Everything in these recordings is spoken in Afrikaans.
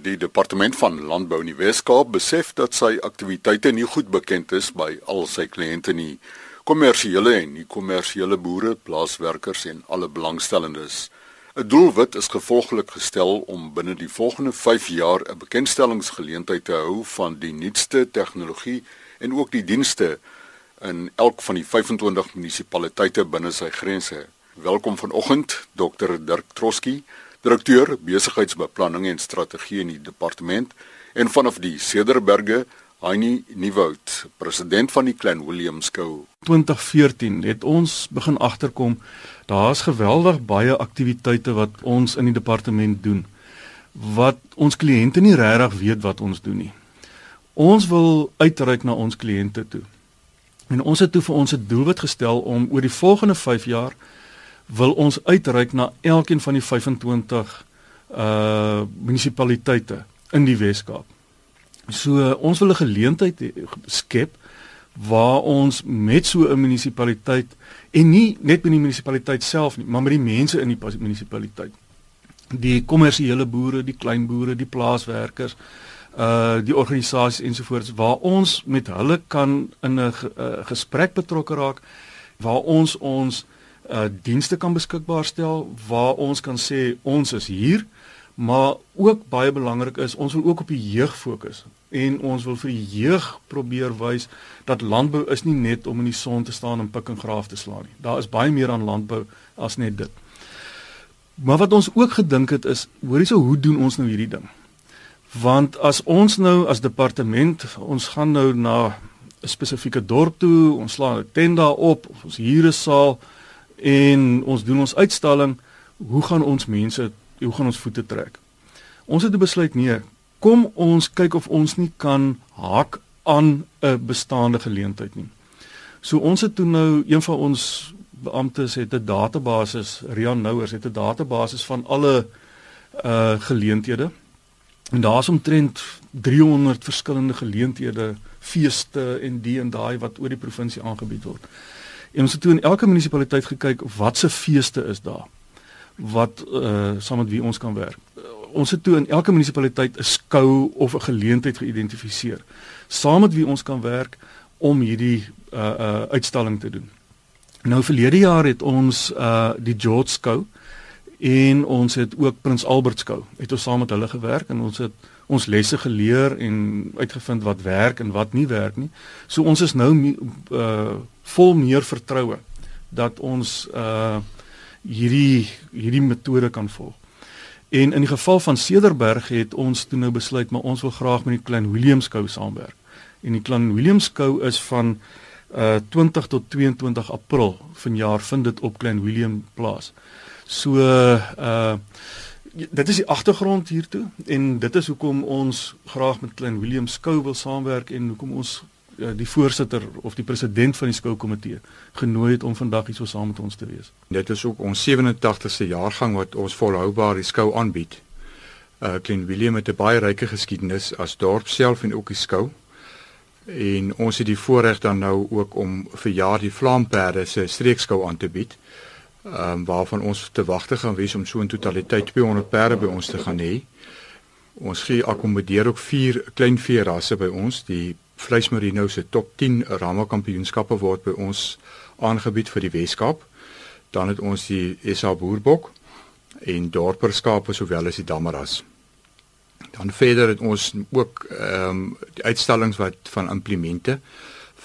Die departement van landbou in die Wes-Kaap besef dat sy aktiwiteite nie goed bekend is by al sy kliënte nie, kommersiële en nie-kommersiële boere, plaaswerkers en alle belangstellendes. 'n Doelwit is gevolglik gestel om binne die volgende 5 jaar 'n bekendstellingsgeleentheid te hou van die nuutste tegnologie en ook die dienste in elk van die 25 munisipaliteite binne sy grense. Welkom vanoggend Dr Dirk Troski, direkteur besigheidsbeplanning en strategie in die departement en vanaf die Cederberge Heini Nieuwoud, president van die Klein Willem Skou. 2014 het ons begin agterkom daar's geweldig baie aktiwiteite wat ons in die departement doen wat ons kliënte nie regtig weet wat ons doen nie. Ons wil uitreik na ons kliënte toe. En ons het toe vir ons 'n doelwit gestel om oor die volgende 5 jaar wil ons uitreik na elkeen van die 25 uh munisipaliteite in die Wes-Kaap. So uh, ons wil 'n geleentheid skep waar ons met so 'n munisipaliteit en nie net met die munisipaliteit self nie, maar met die mense in die munisipaliteit. Die kommersiële boere, die klein boere, die plaaswerkers, uh die organisasies ensovoorts waar ons met hulle kan in 'n gesprek betrokke raak waar ons ons uh dienste kan beskikbaar stel waar ons kan sê ons is hier maar ook baie belangrik is ons wil ook op die jeug fokus en ons wil vir die jeug probeer wys dat landbou is nie net om in die son te staan en pik en graaf te slaan nie. Daar is baie meer aan landbou as net dit. Maar wat ons ook gedink het is hoorie so hoe doen ons nou hierdie ding? Want as ons nou as departement ons gaan nou na 'n spesifieke dorp toe, ons slaan 'n tent daar op, ons huur 'n saal en ons doen ons uitstalling, hoe gaan ons mense, hoe gaan ons voete trek? Ons het besluit nee, kom ons kyk of ons nie kan haak aan 'n bestaande geleentheid nie. So ons het toe nou een van ons beamptes het 'n database, Rian Nouers het 'n database van alle uh geleenthede En daar's omtrent 300 verskillende geleenthede, feeste en die en daai wat oor die provinsie aangebied word. En ons het toe in elke munisipaliteit gekyk wat se feeste is daar wat uh saam met wie ons kan werk. Uh, ons het toe in elke munisipaliteit 'n skou of 'n geleentheid geïdentifiseer saam met wie ons kan werk om hierdie uh uh uitstalling te doen. Nou verlede jaar het ons uh die George skou uh en ons het ook Prins Albert skou. Het ons saam met hulle gewerk en ons het ons lesse geleer en uitgevind wat werk en wat nie werk nie. So ons is nou uh vol meer vertroue dat ons uh hierdie hierdie metode kan volg. En in die geval van Cederberg het ons toe nou besluit maar ons wil graag met die Klein Willem skou saamwerk. En die Klein Willem skou is van uh 20 tot 22 April vanjaar vind dit op Klein Willem plaas. So uh dit is die agtergrond hiertoe en dit is hoekom ons graag met Klein Willem Skou wil saamwerk en hoekom ons uh, die voorsitter of die president van die Skou komitee genooi het om vandag hier so saam met ons te wees. Dit is ook ons 87ste jaargang wat ons volhoubaar die Skou aanbied. Uh Klein Willem het 'n baie ryke geskiedenis as dorp self en ook die Skou. En ons het die voorreg dan nou ook om vir jaar die Vlaamperde se streekskou aan te bied ehm um, waarvan ons te wagte gaan wees om so in totaliteit 200 perde by ons te gaan hê. Ons gee akkommodeer ook vier klein vee rasse by ons. Die vleismerino se top 10 ramekampioenskappe word by ons aangebied vir die Weskaap. Dan het ons die SA boerbok en dorperskape sowel as die dammeras. Dan verder het ons ook ehm um, die uitstallings wat van implemente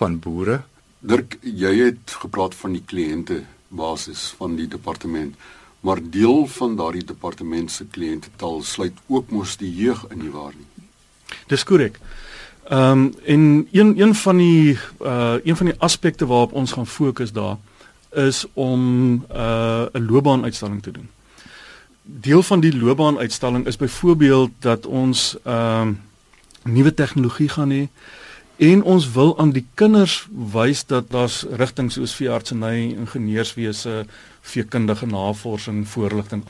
van boere. Dirk, jy het gepraat van die kliënte basis van die departement. Maar deel van daardie departement se kliëntetal sluit ook mos die jeug in nie waar nie. Dis korrek. Ehm um, en een een van die uh een van die aspekte waarop ons gaan fokus daar is om uh 'n loopbaanuitstalling te doen. Deel van die loopbaanuitstalling is byvoorbeeld dat ons ehm um, nuwe tegnologie gaan hê En ons wil aan die kinders wys dat daar's rigtings soos veeartseny, ingenieurswese, veekundige navorsing, voorligting.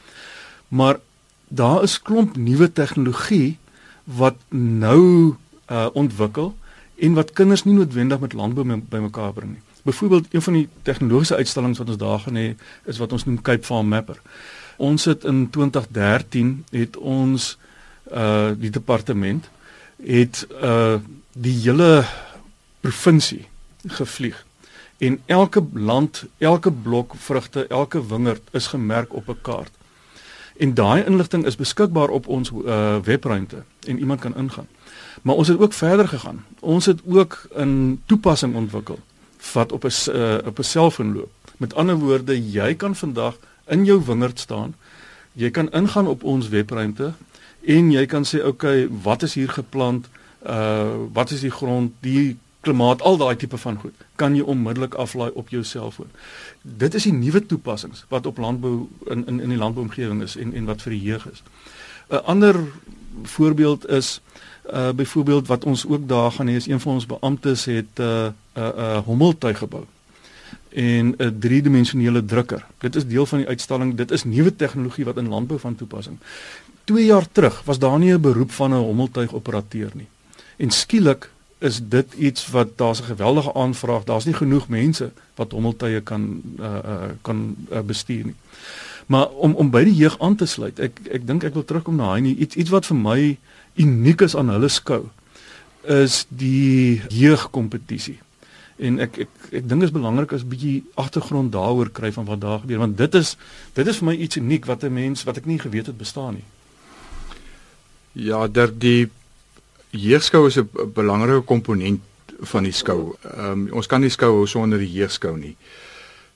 Maar daar is klomp nuwe tegnologie wat nou uh ontwikkel en wat kinders nie noodwendig met landbou bymekaar bring nie. Byvoorbeeld een van die tegnologiese uitstallings wat ons daar gaan hê is wat ons noem Cape Farm Mapper. Ons het in 2013 het ons uh die departement het uh die hele provinsie gevlieg en elke land, elke blok vrugte, elke wingerd is gemerk op 'n kaart. En daai inligting is beskikbaar op ons uh webruimte en iemand kan ingaan. Maar ons het ook verder gegaan. Ons het ook 'n toepassing ontwikkel wat op 'n uh, op 'n selfoon loop. Met ander woorde, jy kan vandag in jou wingerd staan. Jy kan ingaan op ons webruimte en jy kan sê, "Oké, okay, wat is hier geplant? Uh wat is die grond? Die klimaat, al daai tipe van goed kan jy onmiddellik aflaai op jou selfoon. Dit is die nuwe toepassings wat op landbou in in in die landbouomgewing is en en wat vir die jeug is. 'n Ander voorbeeld is uh byvoorbeeld wat ons ook daar gaan hê is een van ons beamptes het 'n uh, 'n uh, uh, hommeltuig gebou en 'n driedimensionele drukker. Dit is deel van die uitstalling. Dit is nuwe tegnologie wat in landbou van toepassing. 2 jaar terug was daar nie 'n beroep van 'n hommeltuig operateur nie. En skielik is dit iets wat daar's 'n geweldige aanvraag. Daar's nie genoeg mense wat hommeltuie kan uh, uh kan uh, bestuur nie. Maar om om by die jeug aan te sluit. Ek ek dink ek wil terugkom na hy iets iets wat vir my uniek is aan hulle skou is die jeugkompetisie. En ek ek ek dink dit is belangrik as 'n bietjie agtergrond daaroor kry van wat daar gebeur want dit is dit is vir my iets uniek wat 'n mens wat ek nie geweet het bestaan nie. Ja, daar die jeugskou is 'n belangrike komponent van die skou. Ehm um, ons kan nie skou sonder die jeugskou nie.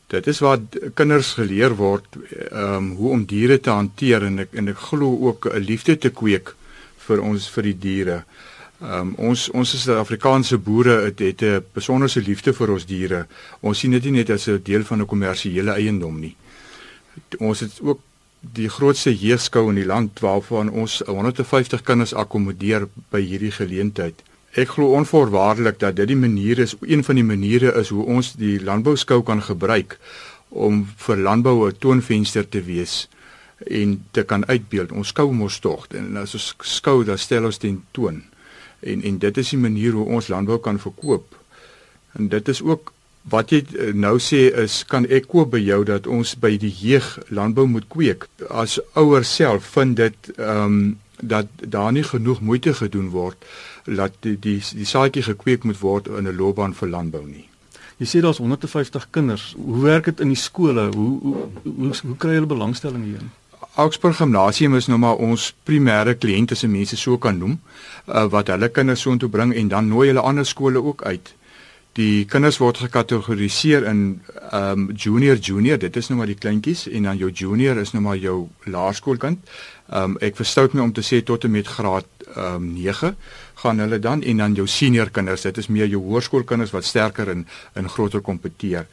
Dit is waar kinders geleer word ehm um, hoe om diere te hanteer en ek en ek glo ook 'n liefde te kweek vir ons vir die diere. Ehm um, ons ons is Suid-Afrikaanse boere het, het 'n besonderse liefde vir ons diere. Ons sien dit nie net as 'n deel van 'n kommersiële eiendom nie. Ons het ook die grootste jeugskou in die land waarvan ons 150 kinders akkommodeer by hierdie geleentheid. Ek glo onvoorwaardelik dat dit die manier is, een van die maniere is hoe ons die landbouskou kan gebruik om vir landbou 'n toonvenster te wees en te kan uitbeeld. Ons skou mos tog en as ons skou dan stel ons ten toon. En en dit is die manier hoe ons landbou kan verkoop. En dit is ook Wat jy eh, nou sê is kan ek koop by jou dat ons by die jeug landbou moet kweek. As ouers self vind dit ehm um, dat daar nie genoeg moeite gedoen word dat die die die saadjie gekweek moet word in 'n loopbaan vir landbou nie. Jy sê daar's 150 kinders. Hoe werk dit in die skole? Hoe hoe hoe, hoe kry hulle belangstelling hierin? Augsburg Gimnasium is nou maar ons primêre kliënt as mense so kan noem, uh, wat hulle kinders so intoe bring en dan nooi hulle ander skole ook uit. Die kinders word gekategoriseer in ehm um, junior junior, dit is nou maar die kleintjies en dan jou junior is nou maar jou laerskoolkind. Ehm um, ek verstout my om te sê tot en met graad ehm um, 9 gaan hulle dan en dan jou senior kinders, dit is meer jou hoërskoolkinders wat sterker in in groter kompeteer.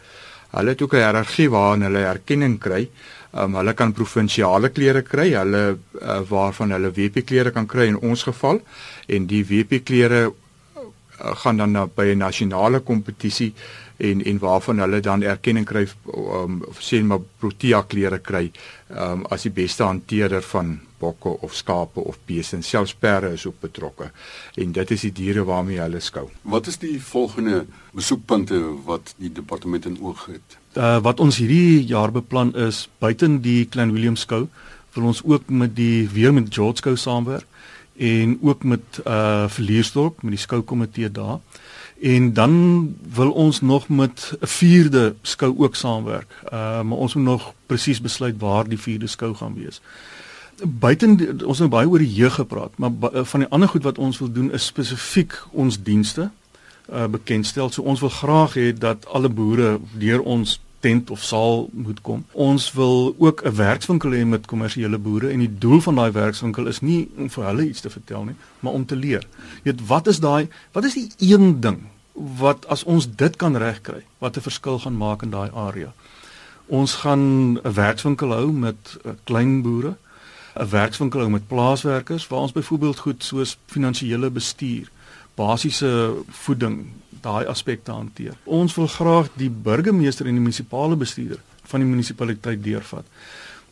Hulle het ook 'n hiërargie waarin hulle erkenning kry. Um, hulle kan provinsiale klere kry, hulle uh, waarvan hulle WP klere kan kry in ons geval. En die WP klere uh, gaan dan na by 'n nasionale kompetisie en en waarvan hulle dan erkenning kry um, sê maar Protea klere kry um, as die beste hanteerder van bokke of skape of beeste en selfs perde is ook betrokke en dit is die diere waarmee hulle skou. Wat is die volgende besoekpunte wat die departement in oog het? Uh, wat ons hierdie jaar beplan is buiten die Klein Willem skou wil ons ook met die weer met George skou saamwerk en ook met uh verleersdorp met die skoukomitee daar. En dan wil ons nog met 'n vierde skou ook saamwerk. Uh maar ons moet nog presies besluit waar die vierde skou gaan wees. Buiten ons nou baie oor die jeug gepraat, maar uh, van die ander goed wat ons wil doen is spesifiek ons dienste uh bekendstel. So ons wil graag hê dat alle boere deur ons tent of saal moet kom. Ons wil ook 'n werkswinkel hê met kommersiële boere en die doel van daai werkswinkel is nie om vir hulle iets te vertel nie, maar om te leer. Jy weet wat is daai wat is die een ding wat as ons dit kan regkry, wat 'n verskil gaan maak in daai area. Ons gaan 'n werkswinkel hou met uh, klein boere, 'n werkswinkel hou met plaaswerkers waar ons byvoorbeeld goed soos finansiële bestuur, basiese voeding, daai aspekte hanteer. Ons wil graag die burgemeester en die munisipale bestuurder van die munisipaliteit deurvat.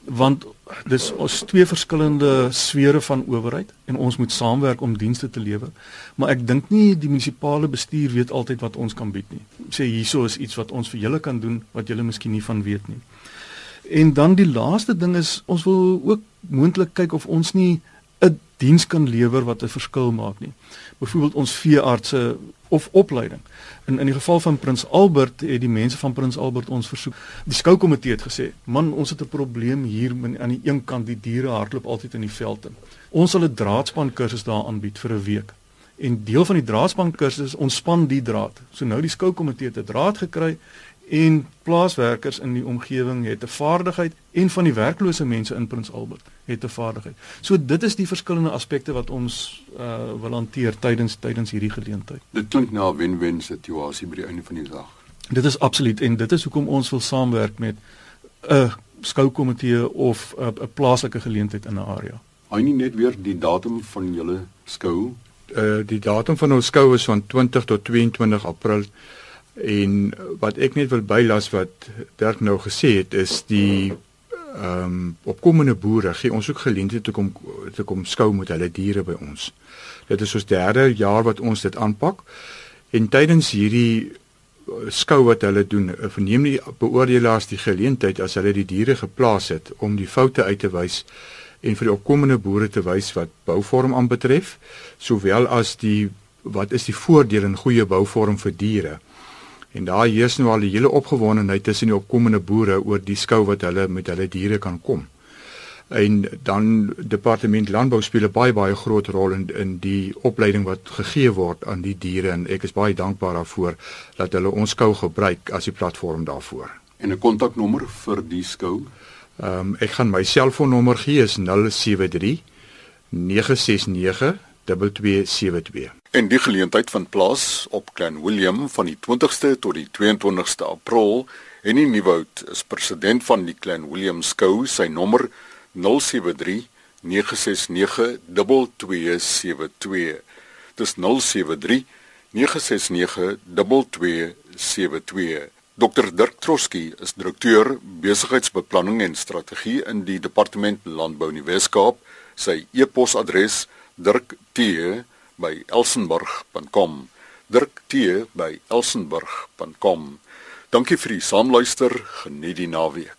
Want dis ons twee verskillende sfere van owerheid en ons moet saamwerk om dienste te lewer. Maar ek dink nie die munisipale bestuur weet altyd wat ons kan bied nie. Sê hieso is iets wat ons vir julle kan doen wat julle miskien nie van weet nie. En dan die laaste ding is ons wil ook moontlik kyk of ons nie 'n diens kan lewer wat 'n verskil maak nie. Byvoorbeeld ons veeartse of opleiding. In in die geval van Prins Albert het die mense van Prins Albert ons versoek. Die skoukomitee het gesê, "Man, ons het 'n probleem hier aan die een kant die diere hardloop altyd in die veld in. Ons sal 'n draadspan kursus daar aanbied vir 'n week." En deel van die draadspan kursus ontspan die draad. So nou die skoukomitee het 'n draad gekry en plaaswerkers in die omgewing het 'n vaardigheid en van die werklose mense in Prins Albert het 'n vaardigheid. So dit is die verskillende aspekte wat ons uh wil hanteer tydens tydens hierdie geleentheid. Dit klink na 'n wen-wen situasie by die einde van die dag. Dit is absoluut en dit is hoekom ons wil saamwerk met 'n skoukomitee of 'n 'n plaaslike geleentheid in 'n area. Hy nie net weer die datum van julle skou. Uh die datum van ons skou is van 20 tot 22 April En wat ek net wil bylas wat Dirk nou gesê het is die ehm um, opkomende boere gee ons ook geleentheid te kom te kom skou met hulle diere by ons. Dit is ons derde jaar wat ons dit aanpak. En tydens hierdie eh, skou wat hulle doen, eh, verneem die beoordelaars die geleentheid as hulle die diere geplaas het om die foute uit te wys en vir die opkomende boere te wys wat bouvorm aanbetref, sowel as die wat is die voordeel in goeie bouvorm vir diere. En daar heers nou al die hele opgewondenheid tussen die opkomende boere oor die skou wat hulle met hulle diere kan kom. En dan departement landbou speel 'n baie baie groot rol in in die opleiding wat gegee word aan die diere en ek is baie dankbaar daarvoor dat hulle ons skou gebruik as die platform daarvoor. En 'n kontaknommer vir die skou. Ehm um, ek gaan my selfoonnommer gee is 073 969 2272. En die geleentheid vind plaas op Klein Willem van die 20ste tot die 22ste April en die Nieuwoud is president van die Klein Willem skou sy nommer 073 969 2272 dis 073 969 2272 Dr Dirk Troski is direkteur besigheidsbeplanning en strategie in die departement landbou in die Wes-Kaap. Sy e-posadres dirk.t by elsenburg.com. Dirk T by elsenburg.com. Dankie vir die saamluister. Geniet die naweek.